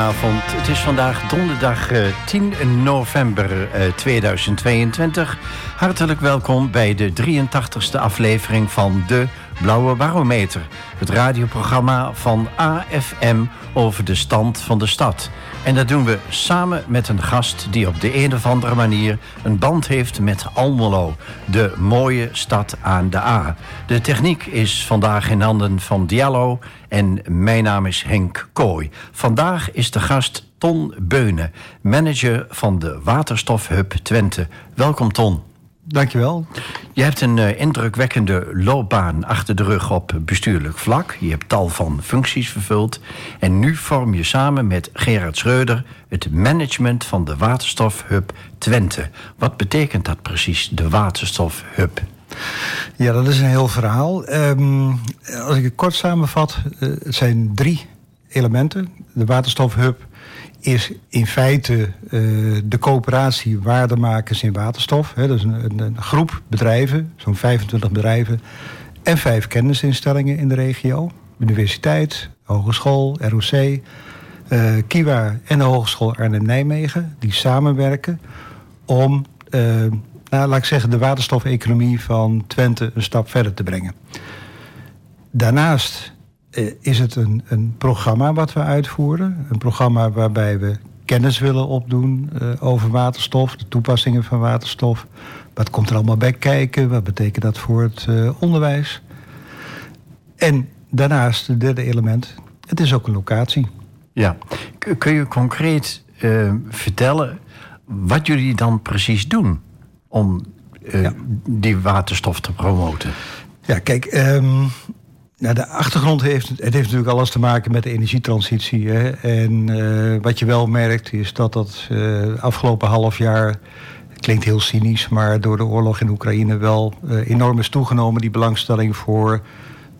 vanavond Het is vandaag donderdag 10 eh, november 2022. Eh, Hartelijk welkom bij de 83ste aflevering van De Blauwe Barometer. Het radioprogramma van AFM over de stand van de stad. En dat doen we samen met een gast die op de een of andere manier een band heeft met Almelo, de mooie stad aan de A. De techniek is vandaag in handen van Diallo en mijn naam is Henk Kooi. Vandaag is de gast Ton Beunen, manager van de Waterstofhub Twente. Welkom Ton. Dankjewel. Je hebt een uh, indrukwekkende loopbaan achter de rug op bestuurlijk vlak. Je hebt tal van functies vervuld. En nu vorm je samen met Gerard Schreuder het management van de Waterstofhub Twente. Wat betekent dat precies, de Waterstofhub? Ja, dat is een heel verhaal. Um, als ik het kort samenvat, uh, het zijn drie elementen. De Waterstofhub is in feite uh, de coöperatie waardemakers in waterstof. Hè, dat is een, groep bedrijven, zo'n 25 bedrijven... en vijf kennisinstellingen in de regio. Universiteit, Hogeschool, ROC, uh, eh, Kiwa en de Hogeschool Arnhem-Nijmegen... die samenwerken om, uh, nou, laat ik zeggen... de waterstofeconomie van Twente een stap verder te brengen. Daarnaast eh, is het een, een programma wat we uitvoeren. Een programma waarbij we kennis willen opdoen uh, over waterstof, de toepassingen van waterstof. Wat komt er allemaal bij kijken? Wat betekent dat voor het uh, onderwijs? En daarnaast, het derde element, het is ook een locatie. Ja, kun je concreet uh, vertellen wat jullie dan precies doen om ja. die waterstof te promoten? Ja, kijk, um, nou, de achtergrond heeft, het heeft natuurlijk alles te maken met de energietransitie. Hè? En uh, wat je wel merkt is dat dat uh, afgelopen half jaar... klinkt heel cynisch, maar door de oorlog in Oekraïne wel uh, enorm is toegenomen... die belangstelling voor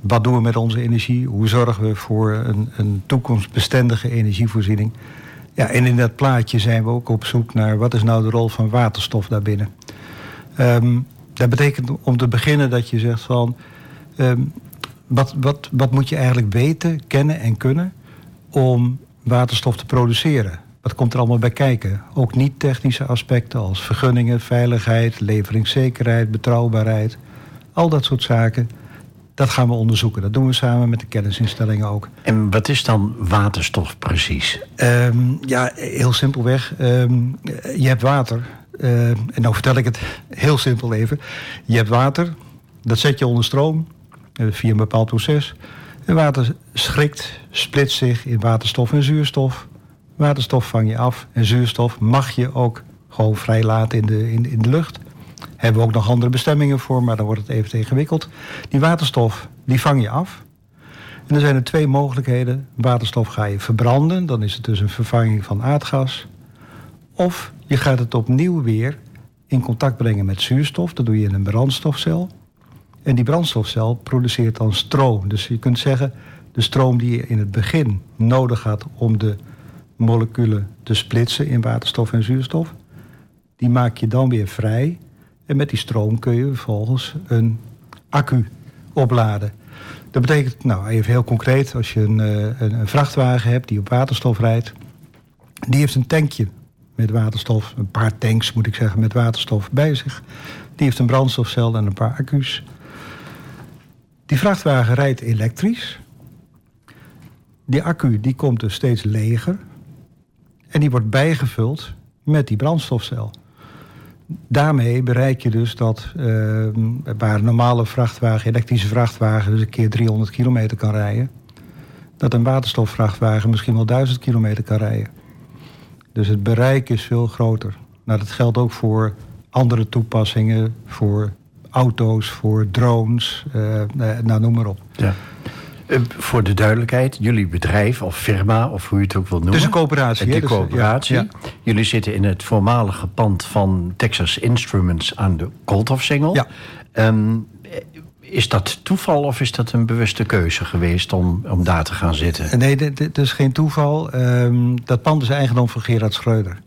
wat doen we met onze energie? Hoe zorgen we voor een, een toekomstbestendige energievoorziening? Ja, en in dat plaatje zijn we ook op zoek naar... wat is nou de rol van waterstof daarbinnen? Um, dat betekent om te beginnen dat je zegt van... Um, wat, wat, wat moet je eigenlijk weten, kennen en kunnen om waterstof te produceren? Wat komt er allemaal bij kijken? Ook niet-technische aspecten als vergunningen, veiligheid, leveringszekerheid, betrouwbaarheid. Al dat soort zaken, dat gaan we onderzoeken. Dat doen we samen met de kennisinstellingen ook. En wat is dan waterstof precies? Um, ja, heel simpelweg. Um, je hebt water. Uh, en nou vertel ik het heel simpel even. Je hebt water, dat zet je onder stroom. Eh, via een bepaald proces. En water schrikt, splitst zich in waterstof en zuurstof. Waterstof vang je af en zuurstof mag je ook gewoon vrij laten in de, in, in de lucht. Hebben we ook nog andere bestemmingen voor, maar dan wordt het even ingewikkeld. Die waterstof, die vang je af. En er zijn er twee mogelijkheden. Waterstof ga je verbranden, dan is het dus een vervanging van aardgas. Of je gaat het opnieuw weer in contact brengen met zuurstof. Dat doe je in een brandstofcel. En die brandstofcel produceert dan stroom. Dus je kunt zeggen, de stroom die je in het begin nodig had om de moleculen te splitsen in waterstof en zuurstof, die maak je dan weer vrij. En met die stroom kun je vervolgens een accu opladen. Dat betekent, nou even heel concreet, als je een, eh, een, een vrachtwagen hebt die op waterstof rijdt, die heeft een tankje met waterstof, een paar tanks moet ik zeggen, met waterstof bij zich. Die heeft een brandstofcel en een paar accu's. Die vrachtwagen rijdt elektrisch. Die accu die komt dus steeds leger. En die wordt bijgevuld met die brandstofcel. Daarmee bereik je dus dat uh, waar een normale vrachtwagen, elektrische vrachtwagen, dus een keer 300 kilometer kan rijden, dat een waterstofvrachtwagen misschien wel 1000 kilometer kan rijden. Dus het bereik is veel groter. Nou, dat geldt ook voor andere toepassingen, voor auto's, voor drones, uh, nou noem maar op. Ja. Uh, voor de duidelijkheid, jullie bedrijf of firma, of hoe je het ook wil noemen. Het is een coöperatie. De dus, coöperatie. Ja, Jullie zitten in het voormalige pand van Texas Instruments aan de Kolthof-singel. Ja. Um, is dat toeval of is dat een bewuste keuze geweest om, om daar te gaan zitten? Nee, dit is geen toeval. Um, dat pand is eigendom van Gerard Schreuder.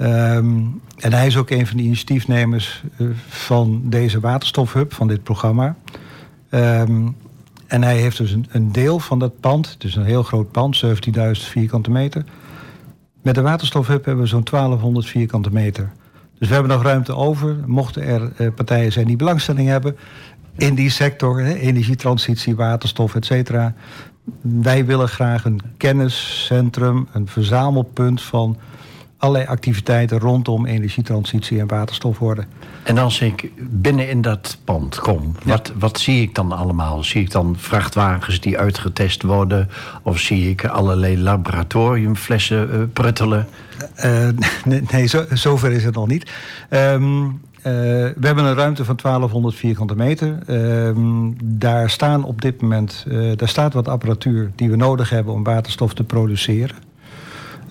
Um, en hij is ook een van de initiatiefnemers uh, van deze waterstofhub, van dit programma. Um, en hij heeft dus een, een deel van dat pand, het is een heel groot pand, 17.000 vierkante meter. Met de waterstofhub hebben we zo'n 1200 vierkante meter. Dus we hebben nog ruimte over. Mochten er eh, partijen zijn die belangstelling hebben in die sector, energietransitie, waterstof, et cetera. Wij willen graag een kenniscentrum, een verzamelpunt van allerlei activiteiten rondom energietransitie en waterstof worden. En als ik binnen in dat pand kom, wat, wat zie ik dan allemaal? Zie ik dan vrachtwagens die uitgetest worden? Of zie ik allerlei laboratoriumflessen uh, pruttelen? Uh, nee, nee zo, zover is het nog niet. Um, uh, we hebben een ruimte van 1200 vierkante meter. Um, daar staan op dit moment daar staat wat apparatuur die we nodig hebben om waterstof te produceren.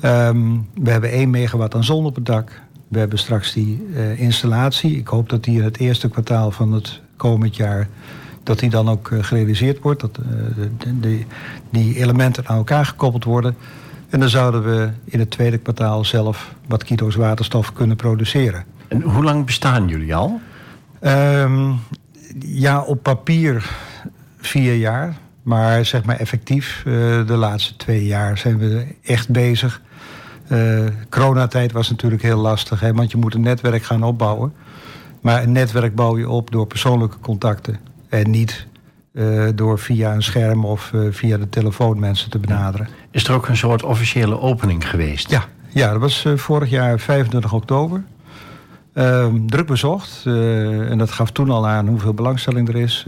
Um, we hebben 1 megawatt aan zon op het dak. We hebben straks die uh, installatie. Ik hoop dat die in het eerste kwartaal van het komend jaar... dat die dan ook uh, gerealiseerd wordt. Dat de, de, die elementen aan elkaar gekoppeld worden. En dan zouden we in het tweede kwartaal zelf... wat kilo's waterstof kunnen produceren. En hoe lang bestaan jullie al? Um, ja, op papier vier jaar. Maar zeg maar effectief, de laatste twee jaar zijn we echt bezig. Uh, coronatijd was natuurlijk heel lastig, hè, want je moet een netwerk gaan opbouwen. Maar een netwerk bouw je op door persoonlijke contacten. En niet uh, door via een scherm of uh, via de telefoon mensen te benaderen. Is er ook een soort officiële opening geweest? Ja, ja dat was vorig jaar 25 oktober. Ehm, druk bezocht. en dat gaf toen al aan hoeveel belangstelling er is.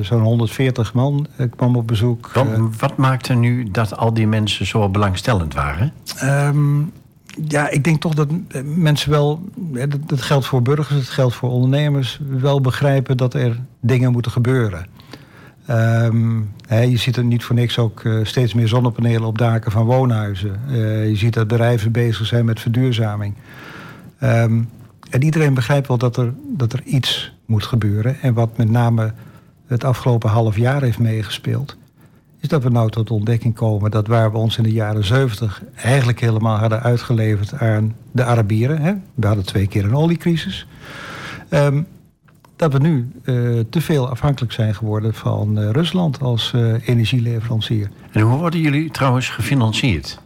Zo'n 140 man kwam op bezoek. Wat, wat maakte nu dat al die mensen zo belangstellend waren? Um, ja, ik denk toch dat mensen wel, dat geldt voor burgers, het geldt voor ondernemers, wel begrijpen dat er dingen moeten gebeuren. Um, he, je ziet er niet voor niks ook uh, steeds meer zonnepanelen op daken van woonhuizen. Uh, je ziet dat bedrijven bezig zijn met verduurzaming. Um, en iedereen begrijpt wel dat er, dat er iets moet gebeuren. En wat met name het afgelopen half jaar heeft meegespeeld, is dat we nou tot de ontdekking komen dat waar we ons in de jaren 70 eigenlijk helemaal hadden uitgeleverd aan de Arabieren, hè, we hadden twee keer een oliecrisis, um, dat we nu uh, te veel afhankelijk zijn geworden van uh, Rusland als uh, energieleverancier. En hoe worden jullie trouwens gefinancierd?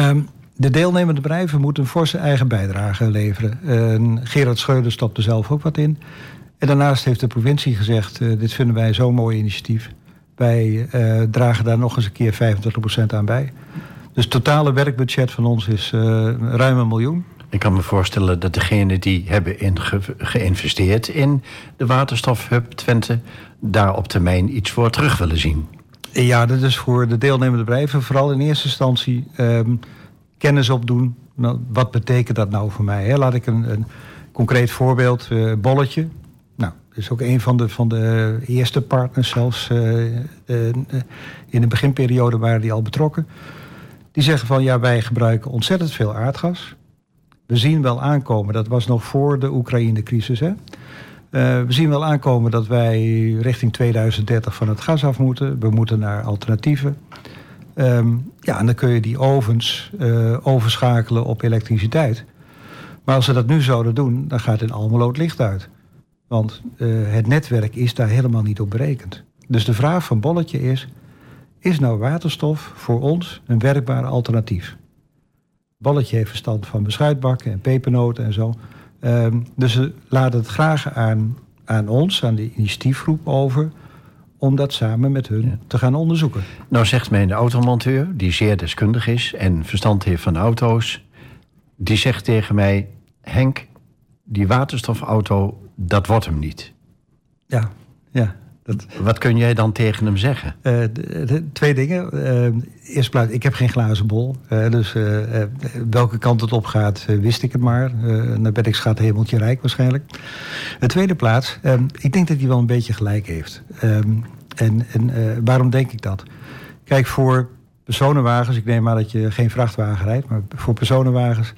Um, de deelnemende bedrijven moeten een forse eigen bijdrage leveren. Uh, Gerard Schreuder stopt er zelf ook wat in. En daarnaast heeft de provincie gezegd: uh, dit vinden wij zo'n mooi initiatief. Wij uh, dragen daar nog eens een keer 25% aan bij. Dus het totale werkbudget van ons is ruim een miljoen. Ik kan me voorstellen dat degenen die hebben in ge geïnvesteerd in de waterstofhub Twente daar op termijn iets voor terug willen zien. Ja, dat is voor de deelnemende bedrijven vooral in eerste instantie. Um, kennis opdoen. Nou, wat betekent dat nou voor mij? Hè? Laat ik een, een concreet voorbeeld. Uh, bolletje. Nou, dat is ook een van de, van de eerste partners zelfs. Uh, uh, in de beginperiode waren die al betrokken. Die zeggen van ja, wij gebruiken ontzettend veel aardgas. We zien wel aankomen, dat was nog voor de Oekraïne-crisis. Hè? we zien wel aankomen dat wij richting 2030 van het gas af moeten. We moeten naar alternatieven. Um, ja, en dan kun je die ovens uh, overschakelen op elektriciteit. Maar als ze dat nu zouden doen, dan gaat in Almelo het licht uit. Want uh, het netwerk is daar helemaal niet op berekend. Dus de vraag van Bolletje is... is nou waterstof voor ons een werkbaar alternatief? Bolletje heeft verstand van beschuitbakken en pepernoten en zo. Um, dus ze laten het graag aan, aan ons, aan de initiatiefgroep over om dat samen met hun ja. te gaan onderzoeken. Nou zegt mijn automonteur, die zeer deskundig is en verstand heeft van auto's, die zegt tegen mij: Henk, die waterstofauto, dat wordt hem niet. Ja, ja. Wat kun jij dan tegen hem zeggen? De, twee dingen. Uh, eerst plaats, ik heb geen glazen bol. Dus welke kant het op gaat, wist ik het maar. naar bed ik schat hemeltje rijk waarschijnlijk. De tweede plaats, ik denk dat hij wel een beetje gelijk heeft. En en waarom denk ik dat? Kijk, voor personenwagens, ik neem maar dat je geen vrachtwagen rijdt, maar voor personenwagens,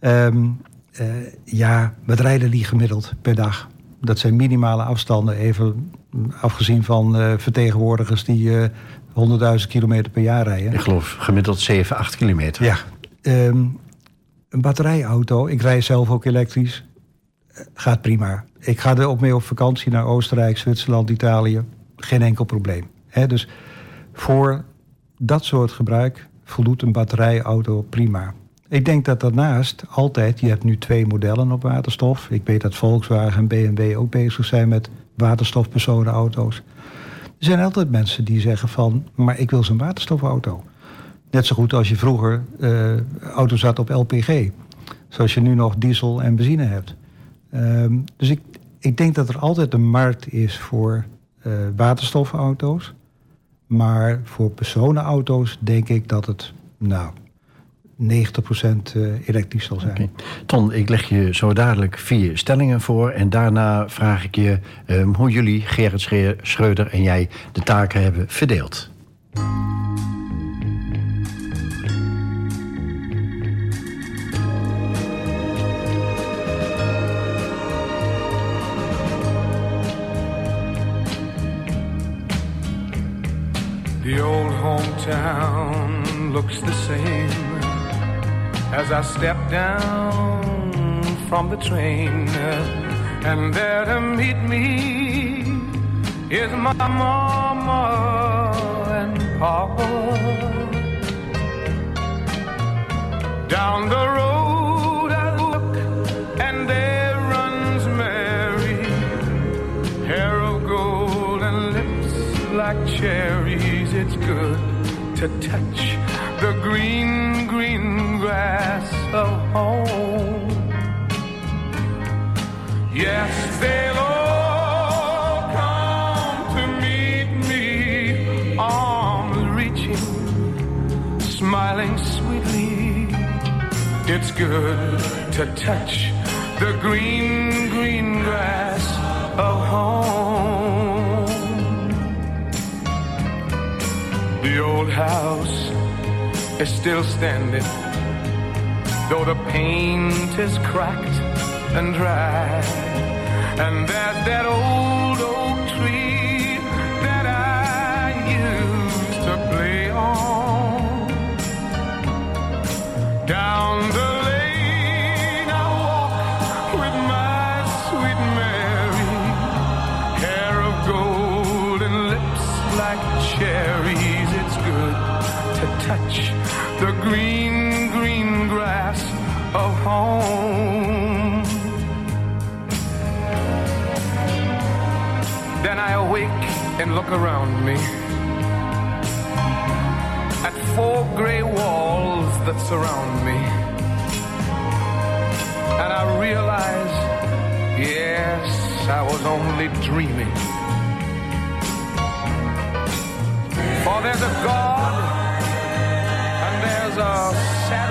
um, ja, wat rijden die gemiddeld per dag? Dat zijn minimale afstanden, even afgezien van uh, vertegenwoordigers die uh, 100.000 kilometer per jaar rijden. Ik geloof gemiddeld 7, 8 kilometer. Ja. Um, een batterijauto, ik rij zelf ook elektrisch, gaat prima. Ik ga er ook mee op vakantie naar Oostenrijk, Zwitserland, Italië. Geen enkel probleem. Dus voor dat soort gebruik voldoet een batterijauto prima. Ik denk dat daarnaast altijd, je hebt nu twee modellen op waterstof. Ik weet dat Volkswagen en BMW ook bezig zijn met waterstofpersonenauto's. Er zijn altijd mensen die zeggen van, maar ik wil zo'n waterstofauto. Net zo goed als je vroeger uh, auto's had op LPG. Zoals je nu nog diesel en benzine hebt. Ehm, dus ik, ik denk dat er altijd een markt is voor uh, waterstofauto's. Maar voor personenauto's denk ik dat het nou, 90% eh, elektrisch zal zijn. Okay. Ton, ik leg je zo dadelijk vier stellingen voor. En daarna vraag ik je um, hoe jullie, Gerrit Schreuder en jij, de taken hebben verdeeld. The old hometown looks the same as I step down from the train. And there to meet me is my mama and papa. Down the road I look and there runs Mary, hair of gold and lips like cherries. It's good to touch the green, green grass of home. Yes, they'll all come to meet me, arms reaching, smiling sweetly. It's good to touch the green, green grass of home. The old house is still standing, though the paint is cracked and dry. And there's that old oak tree that I used to play on. Down the lane I walk with my sweet Mary, hair of gold and lips like cherries. It's good to touch the green, of home. Then I awake and look around me at four gray walls that surround me. And I realize, yes, I was only dreaming. For there's a God and there's a sad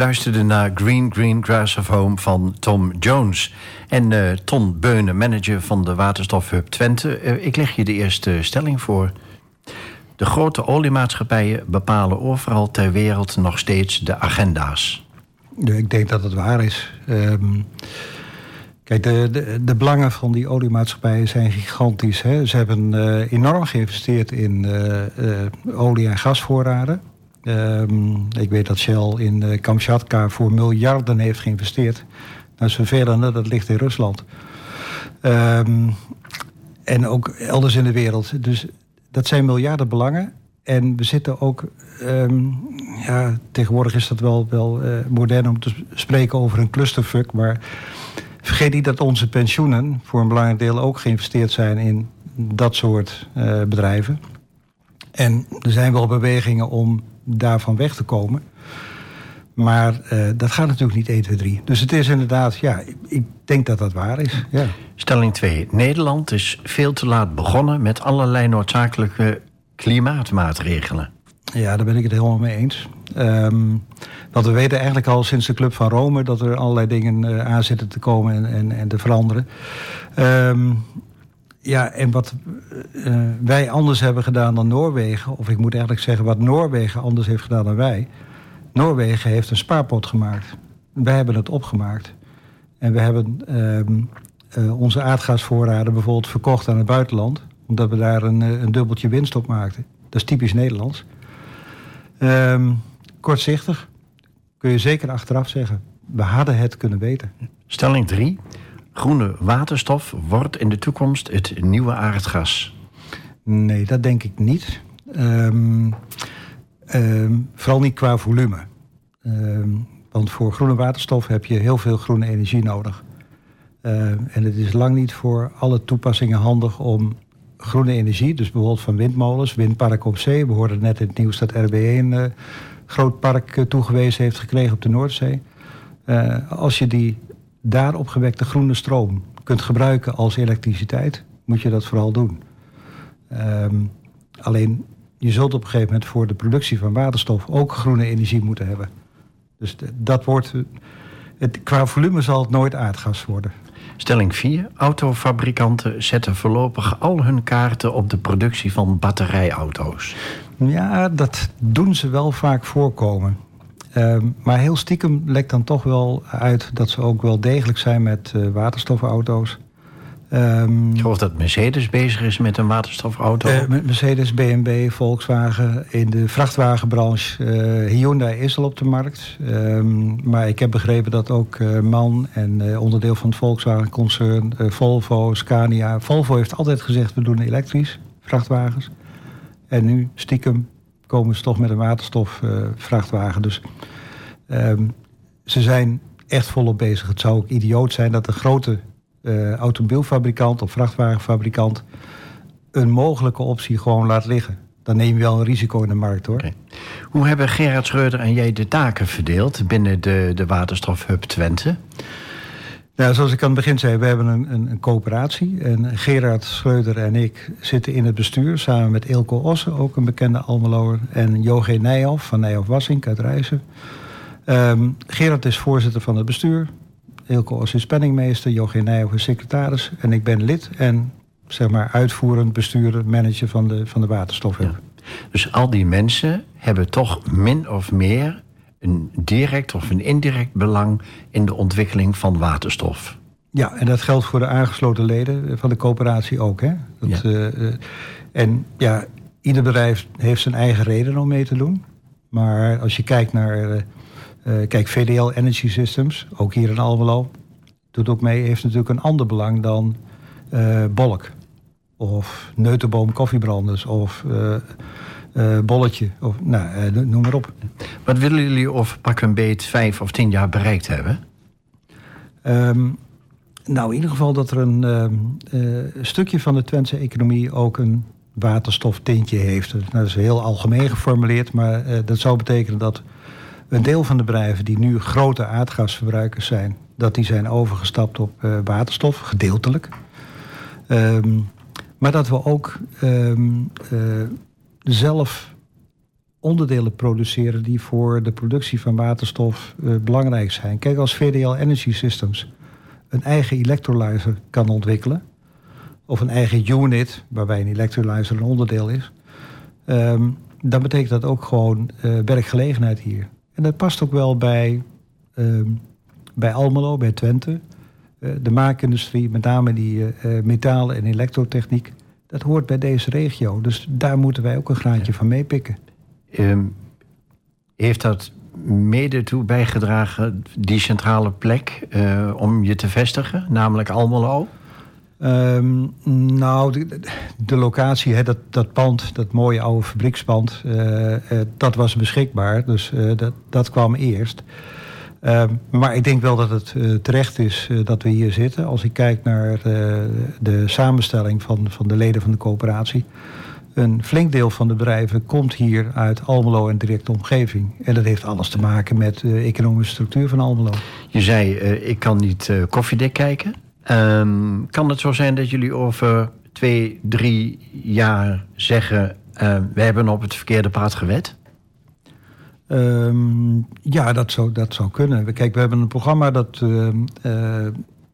luisterde naar Green Green Grass of Home van Tom Jones. En uh, Ton Beunen, manager van de Waterstofhub Twente. Uh, ik leg je de eerste stelling voor. De grote oliemaatschappijen bepalen overal ter wereld nog steeds de agenda's. Ik denk dat het waar is. Um, kijk, de, de, de, belangen van die oliemaatschappijen zijn gigantisch. Hè. Ze hebben uh, enorm geïnvesteerd in olie- en gasvoorraden. Um, ik weet dat Shell in Kamchatka voor miljarden heeft geïnvesteerd. Dat is vervelend, dat ligt in Rusland. Um, en ook elders in de wereld. Dus dat zijn miljarden belangen. En we zitten ook, um, ja, tegenwoordig is dat wel, wel uh, modern om te spreken over een clusterfuck. Maar vergeet niet dat onze pensioenen voor een belangrijk deel ook geïnvesteerd zijn in dat soort uh, bedrijven. En er zijn wel bewegingen om daarvan weg te komen. Maar uh, dat gaat natuurlijk niet 1, 2, 3. Dus het is inderdaad, ja, ik denk dat dat waar is. Ja. Stelling 2. Nederland is veel te laat begonnen met allerlei noodzakelijke klimaatmaatregelen? Ja, daar ben ik het helemaal mee eens. Um, want we weten eigenlijk al sinds de Club van Rome dat er allerlei dingen uh, aan zitten te komen en, en, en te veranderen. Um, ja, en wat uh, wij anders hebben gedaan dan Noorwegen, of ik moet eigenlijk zeggen wat Noorwegen anders heeft gedaan dan wij. Noorwegen heeft een spaarpot gemaakt. Wij hebben het opgemaakt. En we hebben um, uh, onze aardgasvoorraden bijvoorbeeld verkocht aan het buitenland, omdat we daar een, een dubbeltje winst op maakten. Dat is typisch Nederlands. Um, kortzichtig kun je zeker achteraf zeggen. We hadden het kunnen weten. Stelling 3. Groene waterstof wordt in de toekomst het nieuwe aardgas. Nee, dat denk ik niet. Um, um, vooral niet qua volume. Um, want voor groene waterstof heb je heel veel groene energie nodig. en het is lang niet voor alle toepassingen handig om groene energie, dus bijvoorbeeld van windmolens, windpark op zee. We hoorden net in het nieuws dat RWE een uh, groot park uh, toegewezen heeft gekregen op de Noordzee. Uh, als je die daar opgewekte groene stroom kunt gebruiken als elektriciteit, moet je dat vooral doen. Um, alleen je zult op een gegeven moment voor de productie van waterstof ook groene energie moeten hebben. Dus dat wordt. Het, qua volume zal het nooit aardgas worden. Stelling 4. Autofabrikanten zetten voorlopig al hun kaarten op de productie van batterijauto's. Ja, dat doen ze wel vaak voorkomen. Um, maar heel stiekem lekt dan toch wel uit dat ze ook wel degelijk zijn met uh, waterstofauto's. Um, ik geloof dat Mercedes bezig is met een waterstofauto. Uh, met Mercedes, BMW, Volkswagen. In de vrachtwagenbranche, uh, Hyundai is al op de markt. Um, maar ik heb begrepen dat ook uh, MAN en onderdeel van het Volkswagen-concern... Volvo, Scania... Volvo heeft altijd gezegd, we doen elektrisch, vrachtwagens. En nu, stiekem, komen ze toch met een waterstofvrachtwagen. dus um, ze zijn echt volop bezig. Het zou ook idioot zijn dat de grote uh, automobielfabrikant of vrachtwagenfabrikant een mogelijke optie gewoon laat liggen. Dan neem je wel een risico in de markt hoor. Hoe hebben Gerard Schreuder en jij de taken verdeeld binnen de, de waterstofhub Twente? Nou, zoals ik aan het begin zei, we hebben een, een, een coöperatie. En Gerard Schreuder en ik zitten in het bestuur samen met Ilko Ossen, ook een bekende Almeloer. En Joge Nijhoff van Nijhoff Wassink uit Rijssen. Um, Gerard is voorzitter van het bestuur. Ilko Os is penningmeester, Joachim Nijhoff is secretaris. En ik ben lid en zeg maar uitvoerend bestuurder, manager van de, van de waterstofhub. Ja. Dus al die mensen hebben toch min of meer een direct of een indirect belang in de ontwikkeling van waterstof. Ja, en dat geldt voor de aangesloten leden van de coöperatie ook. Hè? Dat, ja. Uh, en ja, ieder bedrijf heeft zijn eigen reden om mee te doen. Maar als je kijkt naar uh, uh, kijk, VDL Energy Systems, ook hier in Almelo, doet ook mee, heeft natuurlijk een ander belang dan uh, Bolk. Of Neutenboom koffiebranders of uh, Bolletje, of nou, noem maar op. Wat willen jullie of pak een beet vijf of tien jaar bereikt hebben? Um, nou, in ieder geval dat er een um, stukje van de Twentse economie ook een waterstoftintje heeft. Nou, dat is heel algemeen geformuleerd, maar dat zou betekenen dat een deel van de bedrijven die nu grote aardgasverbruikers zijn, dat die zijn overgestapt op waterstof, gedeeltelijk. Um, maar dat we ook um, zelf onderdelen produceren die voor de productie van waterstof uh, belangrijk zijn. Kijk, als VDL Energy Systems een eigen electrolyzer kan ontwikkelen, of een eigen unit, waarbij een electrolyzer een onderdeel is, um, dan betekent dat ook gewoon werkgelegenheid hier. En dat past ook wel bij, uh, bij Almelo, bij Twente. Uh, de maakindustrie, met name die metalen en elektrotechniek. Dat hoort bij deze regio. Dus daar moeten wij ook een graadje ja. van meepikken. Um, heeft dat mede toe bijgedragen, die centrale plek, uh, om je te vestigen, namelijk Almelo? Um, nou, de, de locatie, hè, dat, dat pand, dat mooie oude fabriekspand, uh, uh, dat was beschikbaar. Dus dat, dat kwam eerst. Um, maar ik denk wel dat het terecht is dat we hier zitten. Als ik kijk naar de samenstelling van, van de leden van de coöperatie. Een flink deel van de bedrijven komt hier uit Almelo en directe omgeving. En dat heeft alles te maken met de economische structuur van Almelo. Je zei, ik kan niet koffiedik kijken. Um, kan het zo zijn dat jullie over twee, drie jaar zeggen... We hebben op het verkeerde pad gewet? Ehm, ja, dat zou, dat zou kunnen. Kijk, we hebben een programma dat ehm, eh,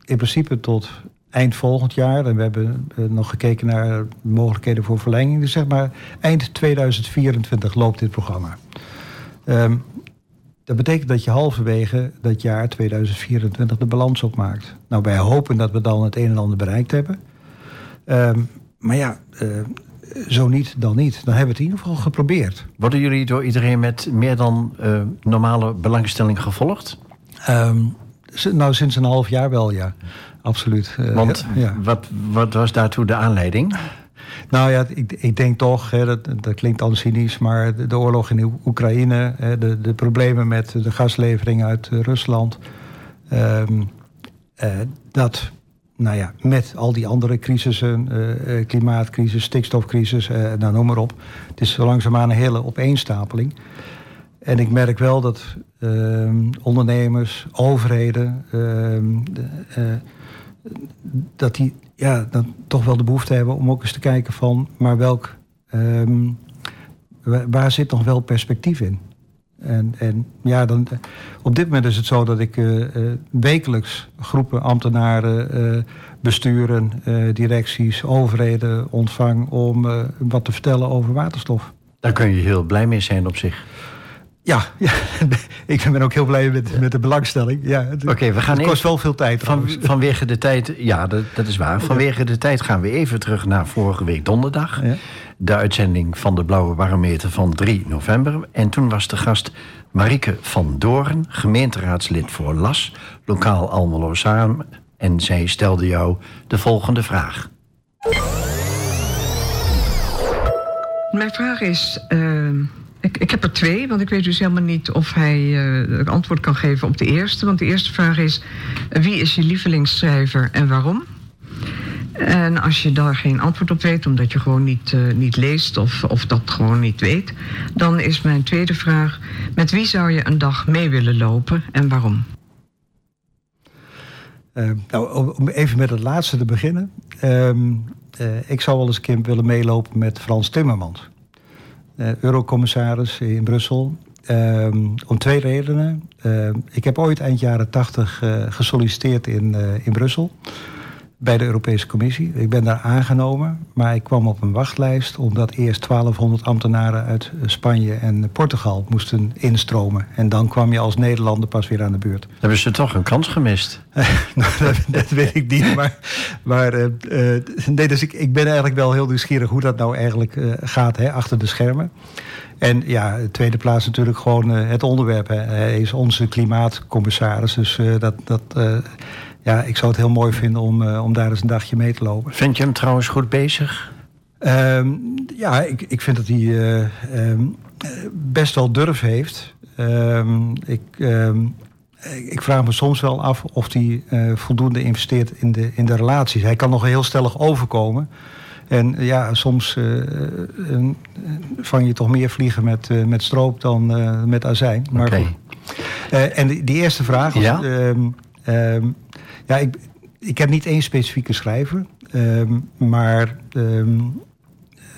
in principe tot eind volgend jaar... en we hebben eh, nog gekeken naar mogelijkheden voor verlenging... dus zeg maar eind 2024 loopt dit programma. Ehm, dat betekent dat je halverwege dat jaar 2024 de balans opmaakt. Nou, wij hopen dat we dan het een en ander bereikt hebben. maar ja, uh, zo niet, dan niet. Dan hebben we het in ieder geval geprobeerd. Worden jullie door iedereen met meer dan uh, normale belangstelling gevolgd? Um, nou, sinds een half jaar wel, ja. Absoluut. Uh, Want ja. wat, wat was daartoe de aanleiding? Nou ja, ik, ik denk toch, hè, dat, dat klinkt al cynisch... maar de, de oorlog in Oekraïne, hè, de, de problemen met de gaslevering uit uh, Rusland... Um, dat nou ja, met al die andere crisissen, uh, klimaatcrisis, stikstofcrisis, uh, nou noem maar op. Het is zo langzaamaan een hele opeenstapeling. En ik merk wel dat uh, ondernemers, overheden, ehm, dat die ja, dan toch wel de behoefte hebben om ook eens te kijken van, maar welk, ehm, waar zit nog wel perspectief in? En, en ja, dan, op dit moment is het zo dat ik uh, wekelijks groepen ambtenaren, uh, besturen, directies, overheden ontvang om wat te vertellen over waterstof. Daar kun je heel blij mee zijn op zich. Ja, ja, ik ben ook heel blij met, met de belangstelling. Ja, het, Oké, we gaan het kost wel veel tijd. Van, vanwege de tijd, ja, dat, dat is waar. Vanwege de tijd gaan we even terug naar vorige week donderdag. Ja. De uitzending van de Blauwe Barometer van 3 november. En toen was de gast Marike van Doorn, gemeenteraadslid voor LAS, lokaal Almelo. En zij stelde jou de volgende vraag. Mijn vraag is. Uh ik, ik heb er twee, want ik weet dus helemaal niet of hij uh, antwoord kan geven op de eerste. Want de eerste vraag is: wie is je lievelingsschrijver en waarom? En als je daar geen antwoord op weet, omdat je gewoon niet, uh, niet leest of, of dat gewoon niet weet, dan is mijn tweede vraag: met wie zou je een dag mee willen lopen en waarom? Uh, nou, om even met het laatste te beginnen. Uh, ik zou wel eens een keer willen meelopen met Frans Timmermans. Eh, eurocommissaris in Brussel. Um, om twee redenen. Ik heb ooit eind jaren tachtig uh, gesolliciteerd in, in Brussel bij de Europese Commissie. Ik ben daar aangenomen, maar ik kwam op een wachtlijst omdat eerst 1200 ambtenaren uit Spanje en Portugal moesten instromen. En dan kwam je als Nederlander pas weer aan de beurt. Hebben ze toch een kans gemist? nou, dat, dat, weet ik niet, maar, maar uh, uh, nee, dus ik, ik ben eigenlijk wel heel nieuwsgierig hoe dat nou eigenlijk uh, gaat hè, achter de schermen. En ja, de tweede plaats natuurlijk gewoon het onderwerp. Hè. Hij is onze klimaatcommissaris, dus dat... dat ja, ik zou het heel mooi vinden om, uh, om daar eens een dagje mee te lopen. Vind je hem trouwens goed bezig? Um, ja, ik, ik vind dat hij uh, um, best wel durf heeft. Um, ik, ik vraag me soms wel af of hij uh, voldoende investeert in de, in de relaties. Hij kan nog heel stellig overkomen. En ja, soms uh, vang je toch meer vliegen met, met stroop dan met azijn. Maar okay. en die, die, eerste vraag was... Ja? Ja, ik, ik heb niet één specifieke schrijver. Um, maar um,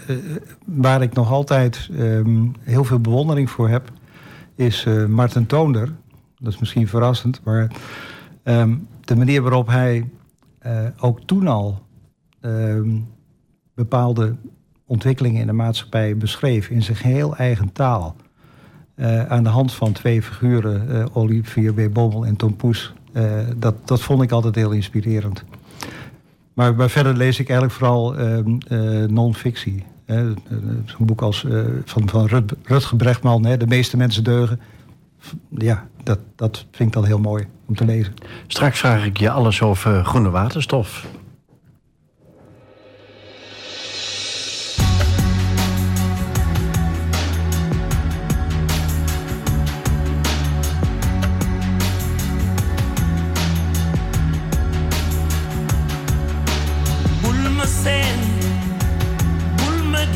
uh, waar ik nog altijd um, heel veel bewondering voor heb... is uh, Martin Toonder. Dat is misschien verrassend, maar... de manier waarop hij uh, ook toen al... bepaalde ontwikkelingen in de maatschappij beschreef... in zijn geheel eigen taal... Aan de hand van twee figuren, Olivier B. Bommel en Tom Poes... Uh, dat, dat vond ik altijd heel inspirerend. Maar, maar verder lees ik eigenlijk vooral uh, non-fictie. Zo'n boek als van, van Rut, Rutger Brechtman, De meeste mensen deugen. Ja, dat, dat vind ik dan heel mooi om te lezen. Straks vraag ik je alles over groene waterstof.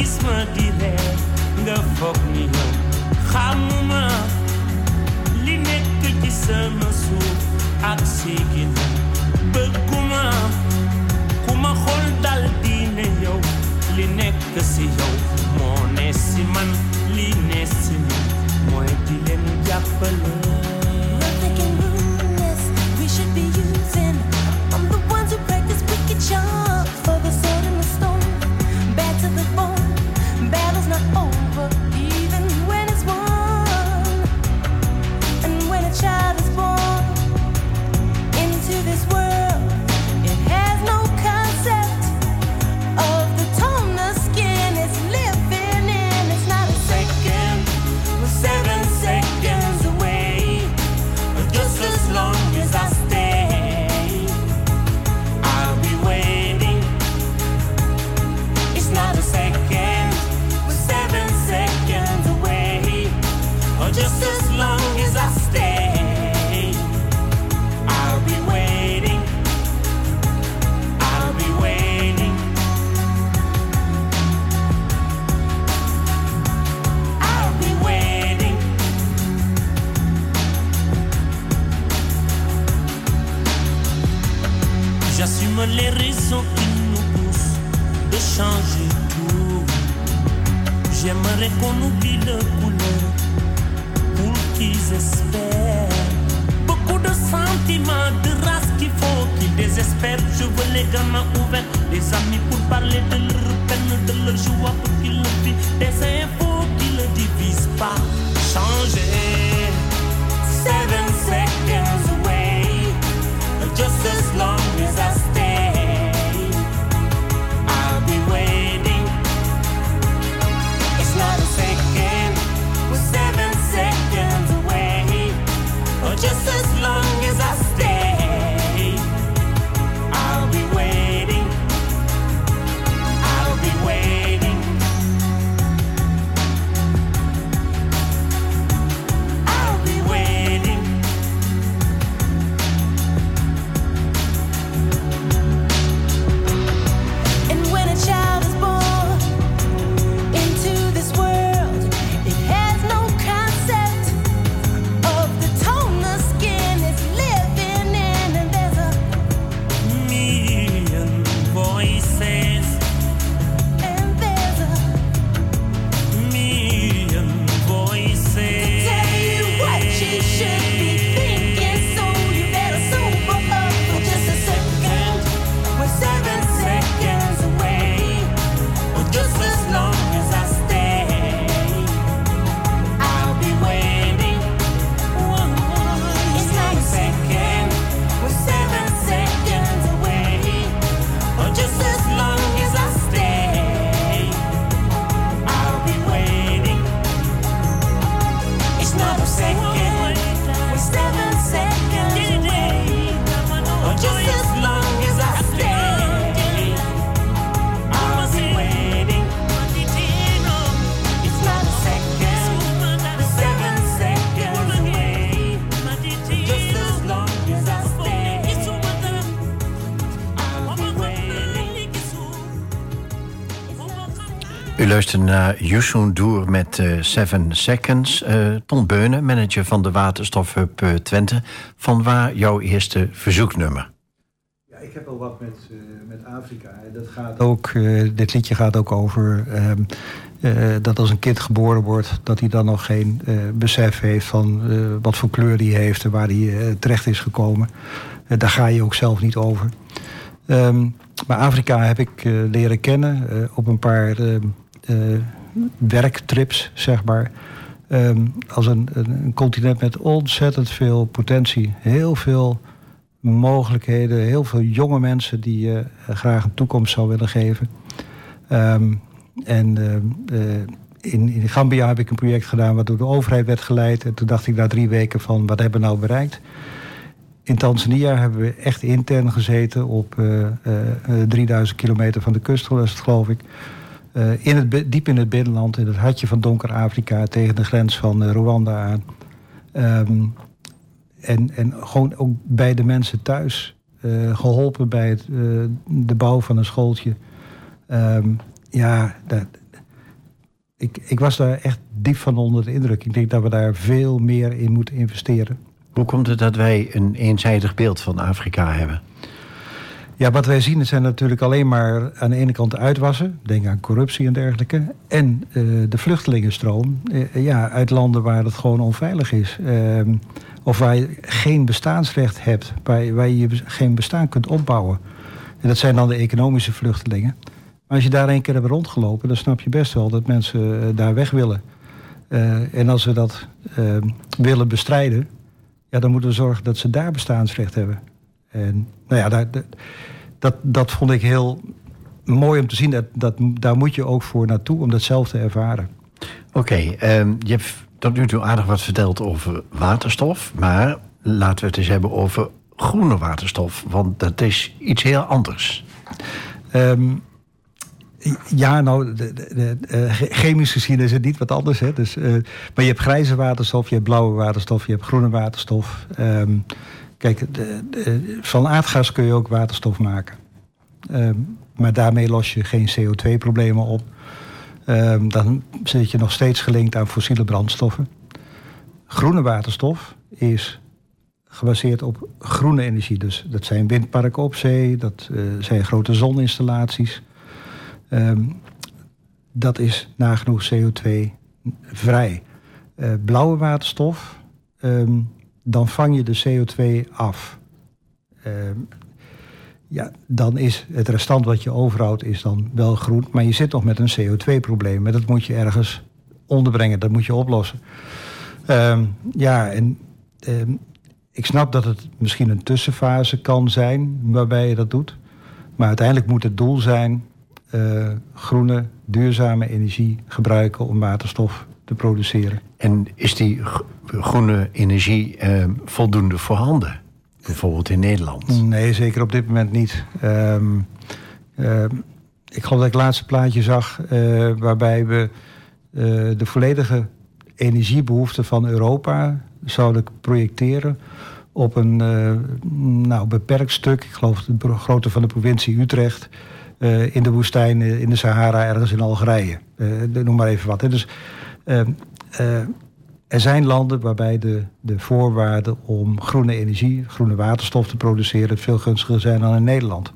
gis dile, di reer nga foog ni yow xamuma li nek ci sama suuf ak sigina bëgguma ku ma xool dal dine yow li nek si yow moo ne man li ne si man. Dile di leen luisteren naar Yusun Doer met uh, Seven Seconds. Uh, Ton Beunen, manager van de Waterstofhub uh, Twente. Van waar jouw eerste verzoeknummer? Ja, ik heb wel wat met, met Afrika. Dat gaat ook, dit liedje gaat ook over ehm, dat als een kind geboren wordt... dat hij dan nog geen besef heeft van wat voor kleur hij heeft... en waar hij terecht is gekomen. daar ga je ook zelf niet over. Um, maar Afrika heb ik leren kennen op een paar ehm, uh, werktrips, zeg maar. Ehm, als een, een, continent met ontzettend veel potentie. Heel veel mogelijkheden. Heel veel jonge mensen die je uh, graag een toekomst zou willen geven. Um, en uh, in, in Gambia heb ik een project gedaan... wat door de overheid werd geleid. En toen dacht ik na drie weken van, wat hebben we nou bereikt? In Tanzania hebben we echt intern gezeten... op 3000 kilometer van de kust, geloof ik... Uh, in het, diep in het binnenland, in het hartje van donker Afrika, tegen de grens van uh, Rwanda aan. Um, en, en gewoon ook bij de mensen thuis. Uh, geholpen bij het, de bouw van een schooltje. Um, ja, dat, ik, ik was daar echt diep van onder de indruk. Ik denk dat we daar veel meer in moeten investeren. Hoe komt het dat wij een eenzijdig beeld van Afrika hebben? Ja, wat wij zien zijn natuurlijk alleen maar aan de ene kant uitwassen. Denk aan corruptie en dergelijke. En uh, de vluchtelingenstroom uh, ja, uit landen waar het gewoon onveilig is. Uh, of waar je geen bestaansrecht hebt. Waar, waar je geen bestaan kunt opbouwen. En dat zijn dan de economische vluchtelingen. Maar als je daar een keer hebt rondgelopen... dan snap je best wel dat mensen daar weg willen. en als we dat willen bestrijden... Ja, dan moeten we zorgen dat ze daar bestaansrecht hebben. En nou ja, daar, dat, dat vond ik heel mooi om te zien. Dat, dat, daar moet je ook voor naartoe om dat zelf te ervaren. Oké, um, je hebt tot nu toe aardig wat verteld over waterstof. Maar laten we het eens hebben over groene waterstof. Want dat is iets heel anders. Um, ja, nou, de, de, de, chemisch gezien is het niet wat anders. Hè? Dus, uh, maar je hebt grijze waterstof, je hebt blauwe waterstof, je hebt groene waterstof. Um, Kijk, de, de, van aardgas kun je ook waterstof maken. Um, maar daarmee los je geen CO2-problemen op. Um, dan zit je nog steeds gelinkt aan fossiele brandstoffen. Groene waterstof is gebaseerd op groene energie. Dus dat zijn windparken op zee, dat uh, zijn grote zoninstallaties. Um, dat is nagenoeg CO2-vrij. Uh, blauwe waterstof dan vang je de CO2 af. Uh, ja, dan is het restant wat je overhoudt is dan wel groen. Maar je zit nog met een CO2-probleem. En dat moet je ergens onderbrengen. Dat moet je oplossen. Uh, ja, en uh, ik snap dat het misschien een tussenfase kan zijn waarbij je dat doet. Maar uiteindelijk moet het doel zijn uh, groene, duurzame energie gebruiken om waterstof te produceren. En is die groene energie eh, voldoende voorhanden? Bijvoorbeeld in Nederland? Nee, zeker op dit moment niet. Um, uh, ik geloof dat ik het laatste plaatje zag uh, waarbij we uh, de volledige energiebehoeften van Europa zouden projecteren op een nou, beperkt stuk, ik geloof de grootte van de provincie Utrecht, in de woestijn, in de Sahara, ergens in Algerije. noem maar even wat. Hè. Dus er zijn landen waarbij de, de voorwaarden om groene energie, groene waterstof te produceren veel gunstiger zijn dan in Nederland.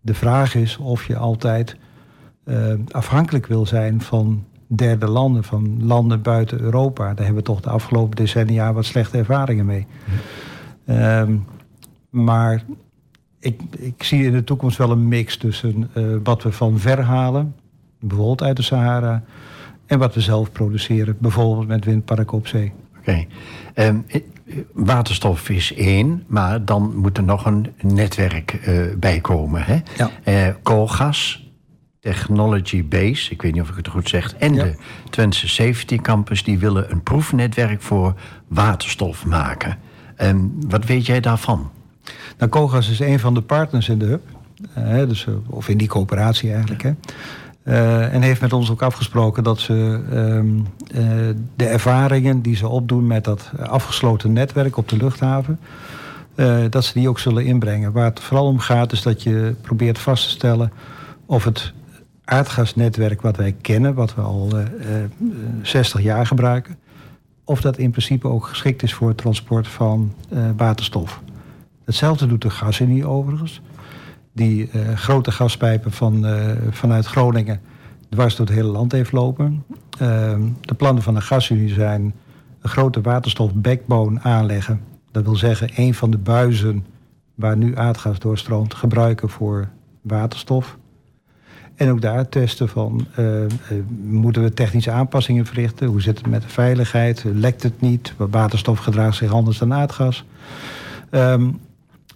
De vraag is of je altijd uh, afhankelijk wil zijn van derde landen, van landen buiten Europa. Daar hebben we toch de afgelopen decennia wat slechte ervaringen mee. Um, maar ik, ik zie in de toekomst wel een mix tussen uh, wat we van ver halen, bijvoorbeeld uit de Sahara, en wat we zelf produceren, bijvoorbeeld met windparken op zee. Oké. Okay. Um, waterstof is één, maar dan moet er nog een netwerk uh, bij komen. Hè? Ja. Uh, koolgas, Technology Base, ik weet niet of ik het goed zeg, en ja. de Twentse Safety Campus, die willen een proefnetwerk voor waterstof maken. Um, wat weet jij daarvan? Nou, Koolgas is een van de partners in de hub. Uh, dus, of in die coöperatie eigenlijk. Hè. Uh, en heeft met ons ook afgesproken dat ze um, uh, de ervaringen die ze opdoen met dat afgesloten netwerk op de luchthaven, uh, dat ze die ook zullen inbrengen. Waar het vooral om gaat is dat je probeert vast te stellen of het aardgasnetwerk wat wij kennen, wat we al 60 jaar gebruiken, of dat in principe ook geschikt is voor het transport van waterstof. Hetzelfde doet de gasunie overigens die uh, grote gaspijpen van, uh, vanuit Groningen dwars door het hele land heeft lopen. Uh, de plannen van de gasunie zijn een grote waterstof-backbone aanleggen. Dat wil zeggen, een van de buizen waar nu aardgas doorstroomt, gebruiken voor waterstof. En ook daar testen van, moeten we technische aanpassingen verrichten? Hoe zit het met de veiligheid? Lekt het niet? Waterstof gedraagt zich anders dan aardgas. Um,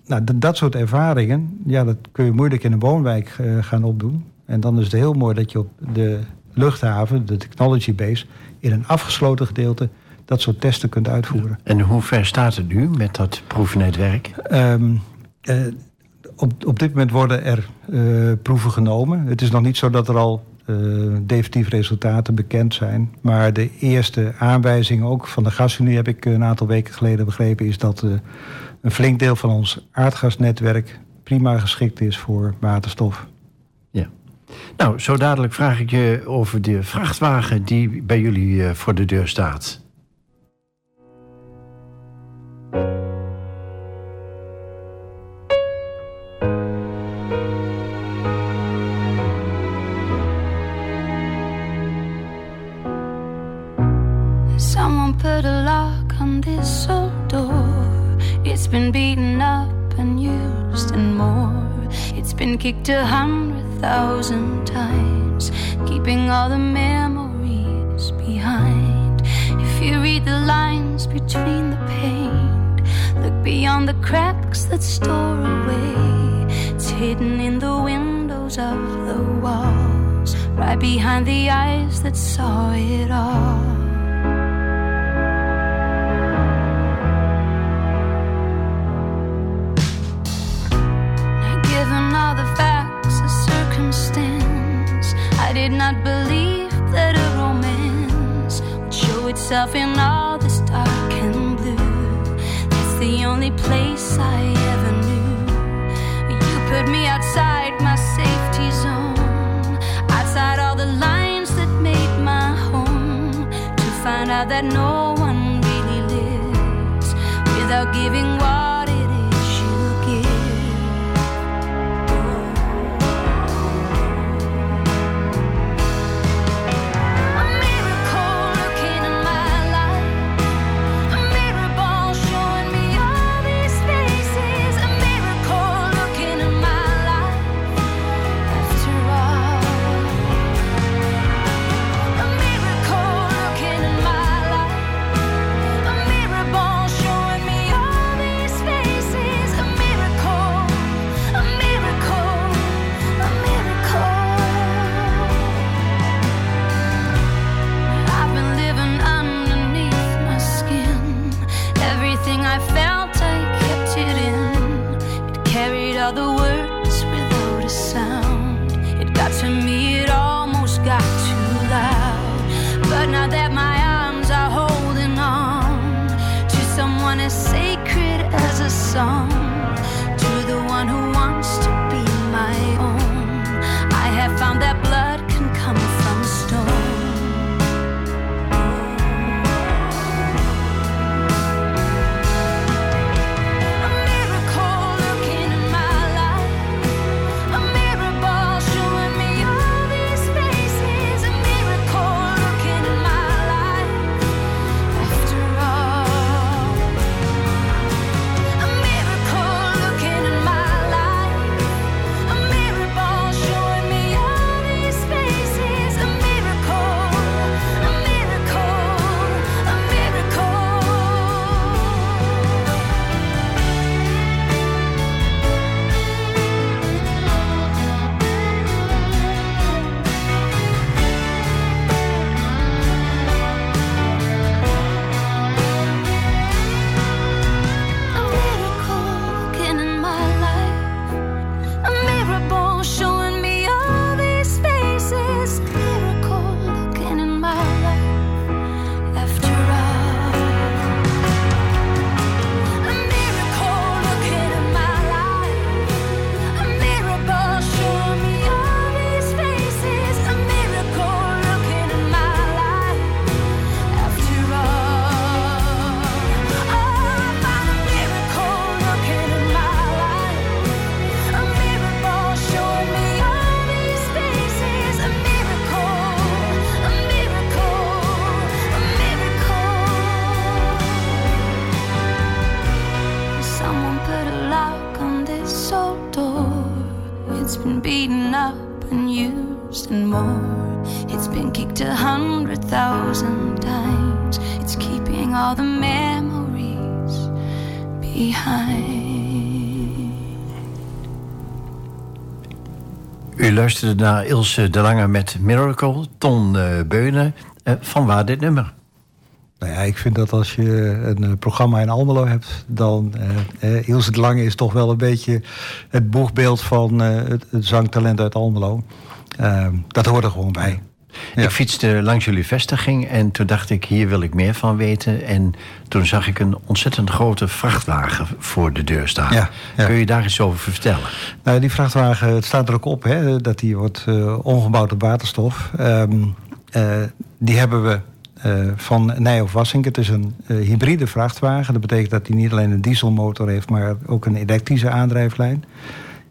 nou, dat soort ervaringen, ja, dat kun je moeilijk in een woonwijk uh, gaan opdoen. En dan is het heel mooi dat je op de luchthaven, de technology base, in een afgesloten gedeelte dat soort testen kunt uitvoeren. En hoe ver staat het nu met dat proefnetwerk? Um, uh, op, op dit moment worden er uh, proeven genomen. Het is nog niet zo dat er al definitief resultaten bekend zijn. Maar de eerste aanwijzing ook van de gasunie heb ik een aantal weken geleden begrepen, is dat een flink deel van ons aardgasnetwerk prima geschikt is voor waterstof. Ja. Nou, zo dadelijk vraag ik je over de vrachtwagen die bij jullie eh, voor de deur staat. Someone put a lock on this. It's been beaten up and used and more. It's been kicked a hundred thousand times, keeping all the memories behind. If you read the lines between the paint, look beyond the cracks that store away. It's hidden in the windows of the walls, right behind the eyes that saw it all. Itself in all this dark and blue. That's the only place I ever knew. You put me outside my safety zone, outside all the lines that made my home, to find out that no one really lives without giving what. Luisterde naar Ilse de Lange met Miracle, Ton uh, Beunen. Uh, van waar dit nummer? Nou ja, ik vind dat als je een uh, programma in Almelo hebt... dan uh, Ilse de Lange is toch wel een beetje het boegbeeld van het, het, zangtalent uit Almelo. Ehm, dat hoort er gewoon bij. Ik fietste langs jullie vestiging en toen dacht ik, hier wil ik meer van weten. En toen zag ik een ontzettend grote vrachtwagen voor de deur staan. Kun je daar iets over vertellen? Nou, die vrachtwagen, het staat er ook op, hè, dat die wordt uh, omgebouwd op waterstof. Ehm, eh, die hebben we uh, van Nijhoff Wassink. Het is een hybride vrachtwagen. Dat betekent dat hij niet alleen een dieselmotor heeft, maar ook een elektrische aandrijflijn.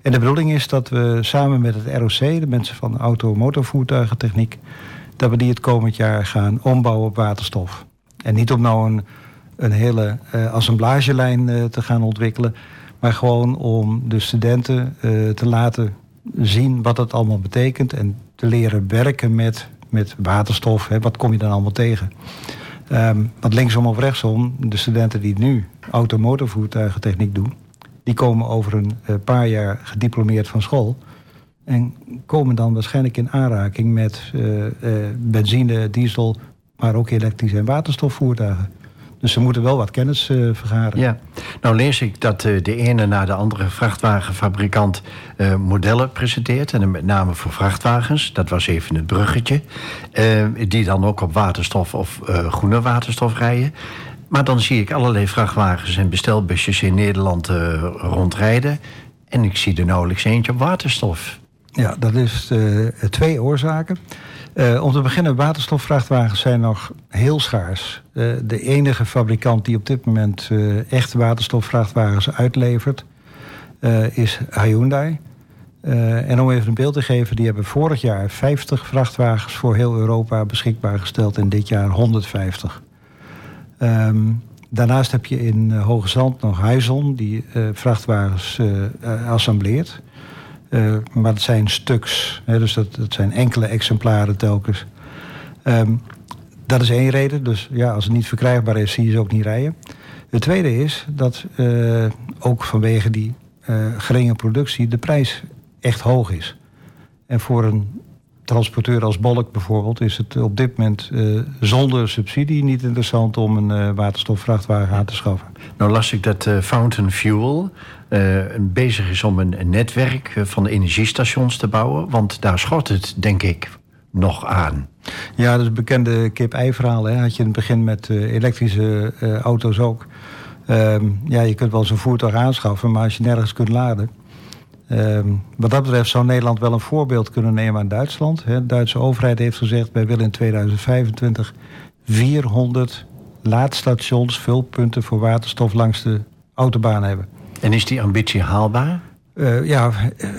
En de bedoeling is dat we samen met het ROC, de mensen van auto- motorvoertuigentechniek, dat we die het komend jaar gaan ombouwen op waterstof. En niet om nou een, een hele uh, assemblagelijn uh, te gaan ontwikkelen, maar gewoon om de studenten uh, te laten zien wat het allemaal betekent en te leren werken met, met waterstof. Hè, wat kom je dan allemaal tegen? Um, want linksom of rechtsom, de studenten die nu automotorvoertuigentechniek doen, die komen over een paar jaar gediplomeerd van school. En komen dan waarschijnlijk in aanraking met uh, uh, benzine, diesel, maar ook elektrische en waterstofvoertuigen. Dus ze moeten wel wat kennis vergaren. Ja, nou lees ik dat de ene na de andere vrachtwagenfabrikant modellen presenteert. En met name voor vrachtwagens. Dat was even het bruggetje. die dan ook op waterstof of groene waterstof rijden. Maar dan zie ik allerlei vrachtwagens en bestelbusjes in Nederland rondrijden. En ik zie er nauwelijks eentje op waterstof. Ja, dat is uh, twee oorzaken. Uh, om te beginnen, waterstofvrachtwagens zijn nog heel schaars. De enige fabrikant die op dit moment echt waterstofvrachtwagens uitlevert, is Hyundai. en om even een beeld te geven, die hebben vorig jaar 50 vrachtwagens voor heel Europa beschikbaar gesteld en dit jaar 150. Ehm, daarnaast heb je in Hoge Zand nog Hyzon, die vrachtwagens assembleert. Uh, maar het zijn stuks, hè, dus dat, dat zijn enkele exemplaren telkens. Um, dat is één reden, dus ja, als het niet verkrijgbaar is, zie je ze ook niet rijden. Het tweede is dat ook vanwege die geringe productie de prijs echt hoog is. En voor een transporteur als Bolk bijvoorbeeld is het op dit moment uh, zonder subsidie niet interessant om een uh, waterstofvrachtwagen aan te schaffen. Nou las ik dat uh, Fountain Fuel bezig is om een, een netwerk van energiestations te bouwen, want daar schort het denk ik nog aan. Ja, dat is een bekende kip-ei-verhaal. Had je in het begin met elektrische auto's ook. Ehm, ja, je kunt wel zo'n voertuig aanschaffen, maar als je nergens kunt laden Um, wat dat betreft zou Nederland wel een voorbeeld kunnen nemen aan Duitsland. De Duitse overheid heeft gezegd: wij willen in 2025 400 laadstations, vulpunten voor waterstof langs de autobaan hebben. En is die ambitie haalbaar? Uh, ja,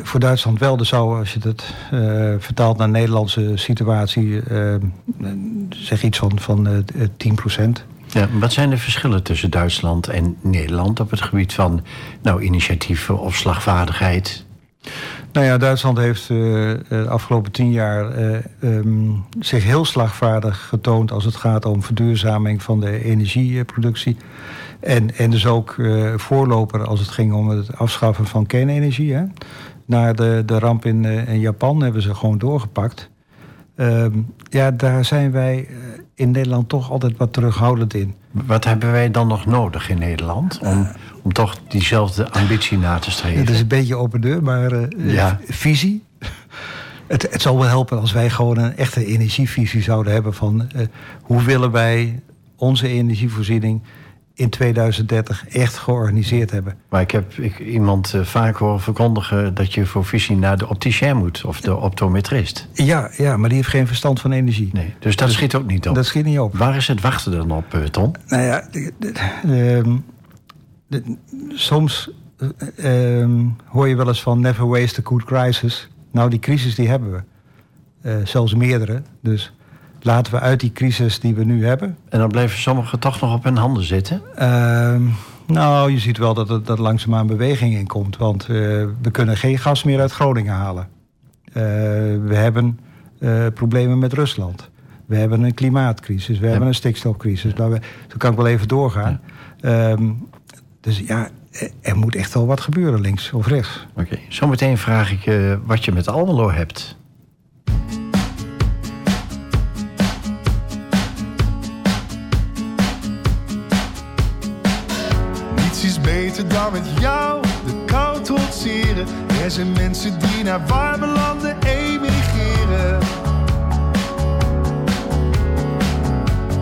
voor Duitsland wel. Dus zou, als je het uh, vertaalt naar Nederlandse situatie, uh, zeg iets van, van 10 procent. Wat zijn de verschillen tussen Duitsland en Nederland op het gebied van nou, initiatieven of slagvaardigheid? Nou ja, Duitsland heeft uh, de afgelopen tien jaar uh, um, zich heel slagvaardig getoond als het gaat om verduurzaming van de energieproductie. En, en dus ook voorloper als het ging om het afschaffen van kernenergie. Hè. Na de, de ramp in, in Japan hebben ze gewoon doorgepakt. Um, ja, daar zijn wij in Nederland toch altijd wat terughoudend in. Wat hebben wij dan nog nodig in Nederland om, om toch diezelfde ambitie na te streven? Het is een beetje open deur, maar uh, ja. visie. Het, het zal wel helpen als wij gewoon een echte energievisie zouden hebben van uh, hoe willen wij onze energievoorziening in 2030 echt georganiseerd hebben. Maar ik heb ik, iemand uh, vaak horen verkondigen dat je voor visie naar de opticien moet of de optometrist. Ja, ja, maar die heeft geen verstand van energie. Nee, dus dat dus, schiet ook niet op. Dat schiet niet op. Waar is het wachten dan op, uh, Tom? Nou ja, de, de, de, ehm, soms uh, hoor je wel eens van never waste a good crisis. Nou, die crisis die hebben we. zelfs meerdere. Dus laten we uit die crisis die we nu hebben. En dan blijven sommigen toch nog op hun handen zitten? Uh, nou, je ziet wel dat er dat langzaamaan beweging in komt. Want uh, we kunnen geen gas meer uit Groningen halen. Uh, we hebben eh, problemen met Rusland. We hebben een klimaatcrisis. We ja. hebben een stikstofcrisis. Ja. We, zo kan ik wel even doorgaan. Ja. Um, dus ja, er moet echt wel wat gebeuren, links of rechts. Oké, okay. zometeen vraag ik je wat je met Almelo hebt. Beter dan met jou de kou trotseren. Er zijn mensen die naar warme landen emigreren.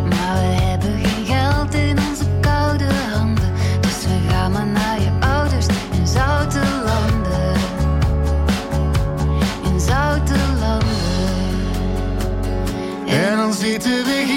Maar we hebben geen geld in onze koude handen. Dus we gaan maar naar je ouders in zoute landen. In zoute landen. En dan zitten we hier.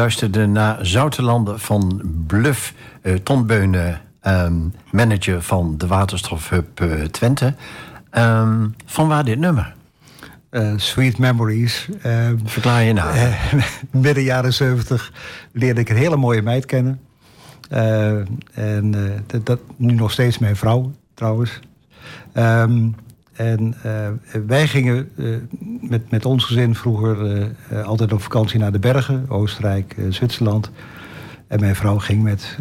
Luisterde naar Zoutelanden van Bluff, eh, Ton Beunen, ehm, manager van de Waterstofhub eh, Twente. Ehm, van waar dit nummer? Eh, Sweet Memories. Eh, Verklaar je nou. midden jaren 70 leerde ik een hele mooie meid kennen. En dat, dat nu nog steeds mijn vrouw, trouwens. Ehm, en eh, wij gingen eh, met, met ons gezin vroeger eh, altijd op vakantie naar de bergen, Oostenrijk, Zwitserland. En mijn vrouw ging met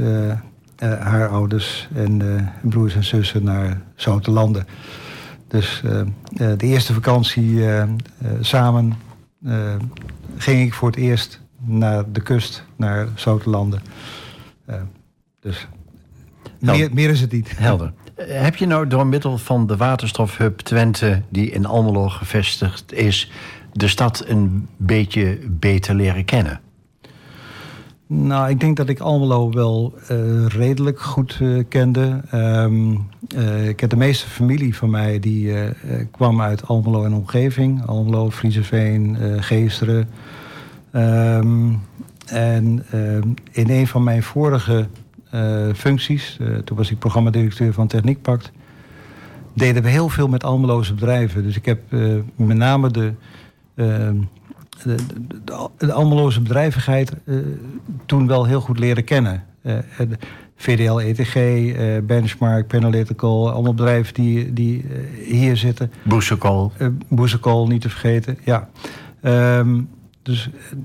haar ouders en broers en zussen naar Zoutelanden. Dus eh, eh, de eerste vakantie samen ging ik voor het eerst naar de kust, naar Zoutelanden. Eh, dus meer, meer is het niet. Helder. Eh, Heb je nou door middel van de Waterstofhub Twente, die in Almelo gevestigd is, de stad een beetje beter leren kennen? Nou, ik denk dat ik Almelo wel eh, redelijk goed eh, kende. Ehm, eh, ik heb de meeste familie van mij die kwam uit Almelo en omgeving. Almelo, Frieseveen, Geesteren. Ehm, en ehm, in een van mijn vorige functies, eh, toen was ik programmadirecteur van Techniekpact, deden we heel veel met Almeloze bedrijven. Dus ik heb eh, met name de, ehm, de, de, de, de Almeloze bedrijvigheid eh, toen wel heel goed leren kennen. Eh, en VDL, ETG, eh, Benchmark, Panalytical, allemaal bedrijven die, die eh, hier zitten. Boesekol. Uh, Boezekool niet te vergeten, ja. Ehm, dus eh,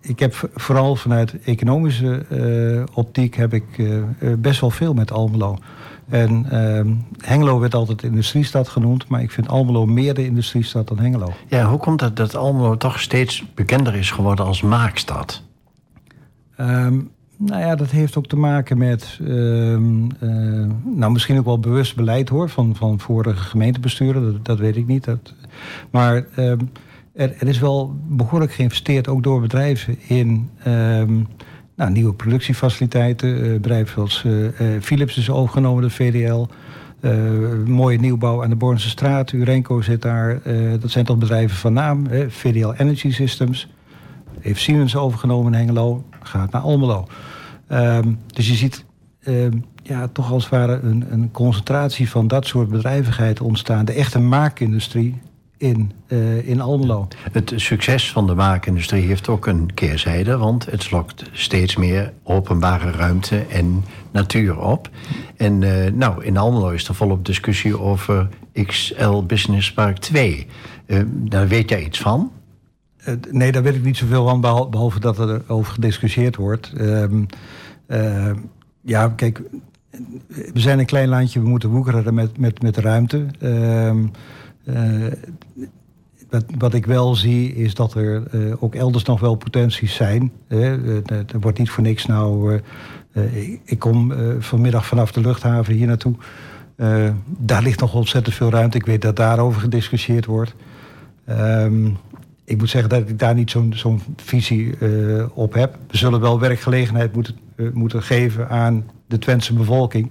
ik heb vooral vanuit economische eh, optiek heb ik eh, eh, best wel veel met Almelo. En ehm, Hengelo werd altijd industriestad genoemd, maar ik vind Almelo meer de industriestad dan Hengelo. Ja, hoe komt het dat Almelo toch steeds bekender is geworden als maakstad? Ehm, nou ja, dat heeft ook te maken met, ehm, eh, nou misschien ook wel bewust beleid hoor, van, van vorige gemeentebesturen, dat, dat weet ik niet. Dat, maar er, er is wel behoorlijk geïnvesteerd, ook door bedrijven, in ehm, nou, nieuwe productiefaciliteiten. Eh, bedrijven zoals eh, eh, Philips is overgenomen, de VDL. Mooie nieuwbouw aan de Bornse straat, Urenco zit daar. Dat zijn toch bedrijven van naam, hè? VDL Energy Systems heeft Siemens overgenomen in Hengelo, gaat naar Almelo. Ehm, dus je ziet ehm, ja, toch als het ware een, een concentratie van dat soort bedrijvigheid ontstaan. De echte maakindustrie in, eh, in Almelo. Het succes van de maakindustrie heeft ook een keerzijde, want het lokt steeds meer openbare ruimte en natuur op. En eh, nou, in Almelo is er volop discussie over XL Business Park 2. Eh, daar weet jij iets van? Nee, daar weet ik niet zoveel van, behal- behalve dat er over gediscussieerd wordt. Ehm, eh, ja, kijk, we zijn een klein landje, we moeten woekeren met, met, met ruimte. Eh, wat, wat ik wel zie is dat er eh, ook elders nog wel potenties zijn. Eh, Er wordt niet voor niks nou... ik, kom vanmiddag vanaf de luchthaven hier naartoe. Daar ligt nog ontzettend veel ruimte. Ik weet dat daarover gediscussieerd wordt. Ehm, ik moet zeggen dat ik daar niet zo'n visie op heb. We zullen wel werkgelegenheid moeten, moeten geven aan de Twentse bevolking.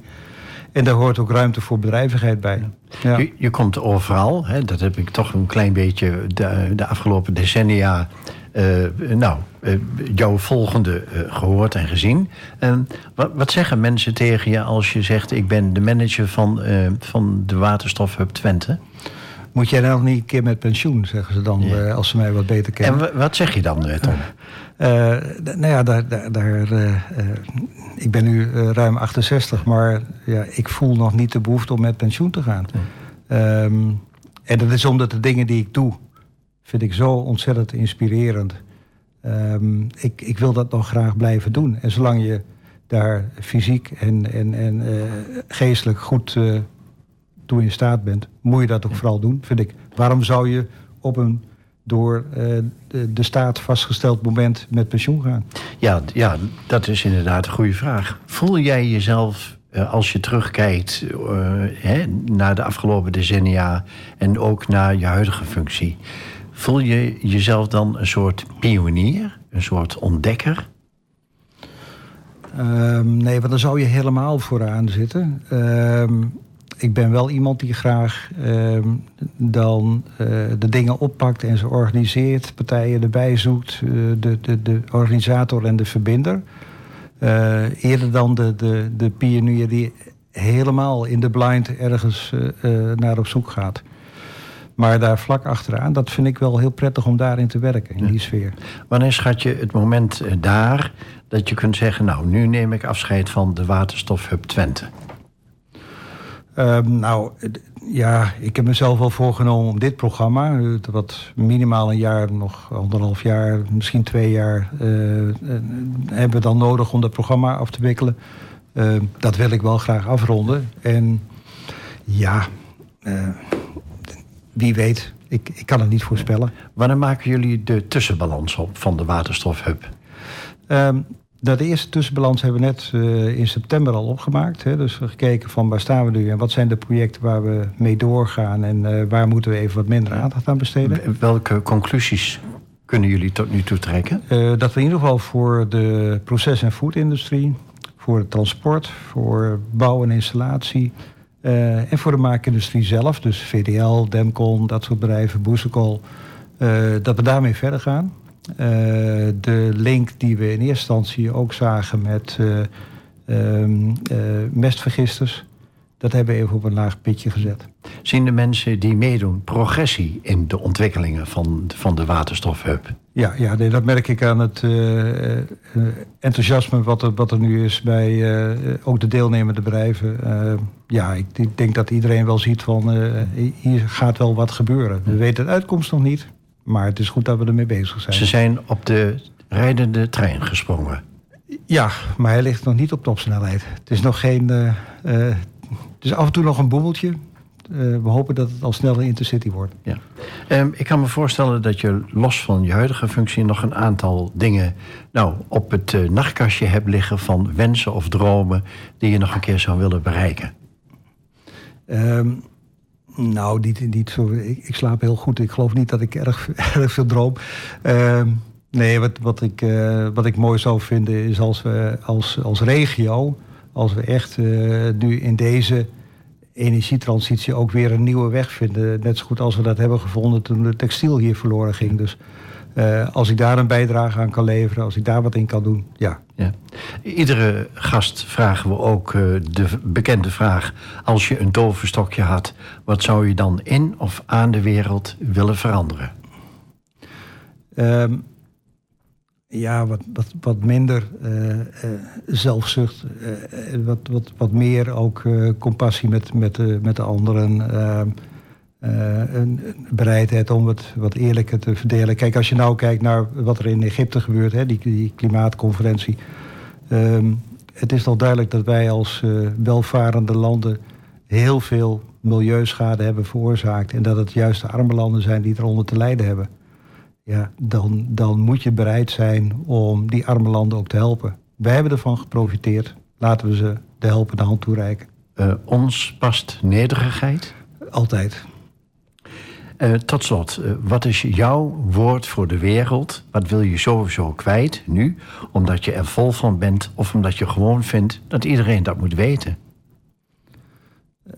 En daar hoort ook ruimte voor bedrijvigheid bij. Ja. Je, je komt overal, hè, dat heb ik toch een klein beetje de, de afgelopen decennia. eh, nou, eh, jouw volgende eh, gehoord en gezien. En wat, wat zeggen mensen tegen je als je zegt: Ik ben de manager van, van de Waterstofhub Twente? Moet jij nou niet een keer met pensioen, zeggen ze dan, Ja. eh, als ze mij wat beter En kennen. wa- wat zeg je dan, eh, Tom? D- nou ja, daar, daar, daar, ik ben nu ruim 68, maar ja, ik voel nog niet de behoefte om met pensioen te gaan. Ehm, en dat is omdat de dingen die ik doe, vind ik zo ontzettend inspirerend. Ehm, ik, ik wil dat nog graag blijven doen. En zolang je daar fysiek en, en, en geestelijk goed toe in staat bent, moet je dat ook vooral doen, vind ik. Waarom zou je op een door eh, de, de staat vastgesteld moment met pensioen gaan? Ja, ja, dat is inderdaad een goede vraag. Voel jij jezelf, eh, als je terugkijkt eh, hè, naar de afgelopen decennia en ook naar je huidige functie, voel je jezelf dan een soort pionier, een soort ontdekker? Ehm, nee, want dan zou je helemaal vooraan zitten. Ik ben wel iemand die graag ehm, dan eh, de dingen oppakt en ze organiseert, partijen erbij zoekt, eh, de, de, de organisator en de verbinder. Eh, eerder dan de, de, de pionier die helemaal in de blind ergens naar op zoek gaat. Maar daar vlak achteraan, dat vind ik wel heel prettig om daarin te werken, in die sfeer. Wanneer schat je het moment daar dat je kunt zeggen, nou, nu neem ik afscheid van de Waterstofhub Twente? Ehm, nou, ja, ik heb mezelf wel voorgenomen om dit programma, eh, wat minimaal een jaar, nog anderhalf jaar, misschien twee jaar, eh, eh, hebben we dan nodig om dat programma af te wikkelen. Ehm, dat wil ik wel graag afronden. En ja, wie weet, ik, ik kan het niet voorspellen. Wanneer maken jullie de tussenbalans op van de Waterstofhub? Ehm, de eerste tussenbalans hebben we net eh, in september al opgemaakt. Hè. Dus we hebben gekeken van waar staan we nu en wat zijn de projecten waar we mee doorgaan en eh, waar moeten we even wat minder aandacht aan besteden. Welke conclusies kunnen jullie tot nu toe trekken? Eh, dat we in ieder geval voor de proces- en foodindustrie, voor het transport, voor bouw en installatie en voor de maakindustrie zelf, dus VDL, Demcon, dat soort bedrijven, Boezekol, dat we daarmee verder gaan. Eh, de link die we in eerste instantie ook zagen met eh, mestvergisters, dat hebben we even op een laag pitje gezet. Zien de mensen die meedoen progressie in de ontwikkelingen van, van de Waterstofhub? Ja, ja nee, dat merk ik aan het enthousiasme wat er, wat er nu is bij ook de deelnemende bedrijven. Ja, ik, ik denk dat iedereen wel ziet van hier gaat wel wat gebeuren. We weten de uitkomst nog niet, maar het is goed dat we ermee bezig zijn. Ze zijn op de rijdende trein gesprongen. Ja, maar hij ligt nog niet op topsnelheid. Het is nog geen. eh, eh, het is af en toe nog een boemeltje. Eh, we hopen dat het al snel een intercity wordt. Ja. Ehm, ik kan me voorstellen dat je los van je huidige functie nog een aantal dingen nou, op het nachtkastje hebt liggen van wensen of dromen die je nog een keer zou willen bereiken. Ehm, nou, niet, niet zo. Ik, ik slaap heel goed. Ik geloof niet dat ik erg, erg veel droom. Ehm, nee, wat, wat, ik, eh, wat ik mooi zou vinden is als we als, als regio, als we echt eh, nu in deze energietransitie ook weer een nieuwe weg vinden. Net zo goed als we dat hebben gevonden toen de textiel hier verloren ging. Dus eh, als ik daar een bijdrage aan kan leveren, als ik daar wat in kan doen, ja. Ja. Iedere gast vragen we ook eh, de bekende vraag: als je een toverstokje had, wat zou je dan in of aan de wereld willen veranderen? Ehm, ja, wat, wat, wat minder eh, zelfzucht. wat, wat, wat meer ook compassie met, met, met de anderen. Eh, een, bereidheid om het wat eerlijker te verdelen. Kijk, als je nou kijkt naar wat er in Egypte gebeurt, hè, die, die klimaatconferentie. Ehm, het is toch duidelijk dat wij als eh, welvarende landen heel veel milieuschade hebben veroorzaakt. En dat het juist de arme landen zijn die eronder te lijden hebben. Ja, dan, dan moet je bereid zijn om die arme landen ook te helpen. Wij hebben ervan geprofiteerd. Laten we ze de helpende hand toereiken. Eh, ons past nederigheid. Altijd. Eh, tot slot, eh, wat is jouw woord voor de wereld? Wat wil je sowieso kwijt nu? Omdat je er vol van bent of omdat je gewoon vindt dat iedereen dat moet weten?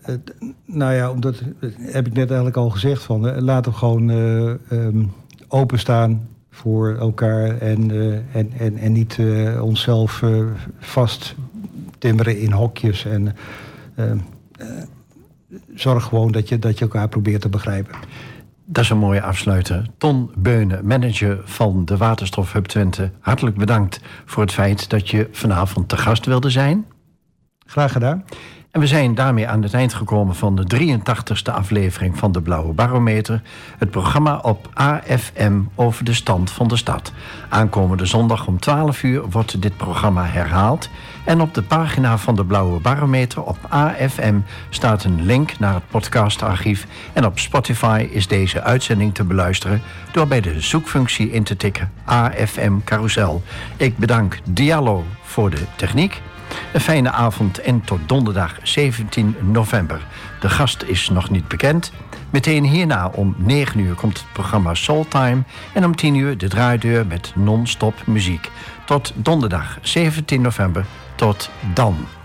D- nou ja, omdat, heb ik net eigenlijk al gezegd van, eh, laten we gewoon eh, ehm, openstaan voor elkaar en, en, en, en niet onszelf vast timmeren in hokjes. En zorg gewoon dat je, dat je elkaar probeert te begrijpen. Dat is een mooie afsluiter. Ton Beunen, manager van de Waterstof Hub Twente. Hartelijk bedankt voor het feit dat je vanavond te gast wilde zijn. Graag gedaan. En we zijn daarmee aan het eind gekomen van de 83ste aflevering van de Blauwe Barometer. Het programma op AFM over de stand van de stad. Aankomende zondag om 12 uur wordt dit programma herhaald. En op de pagina van de Blauwe Barometer op AFM staat een link naar het podcastarchief. En op Spotify is deze uitzending te beluisteren door bij de zoekfunctie in te tikken AFM Carousel. Ik bedank Diallo voor de techniek. Een fijne avond en tot donderdag 17 november. De gast is nog niet bekend. Meteen hierna om 9 uur komt het programma Soul Time. En om 10 uur de draaideur met non-stop muziek. Tot donderdag 17 november. Tot dan.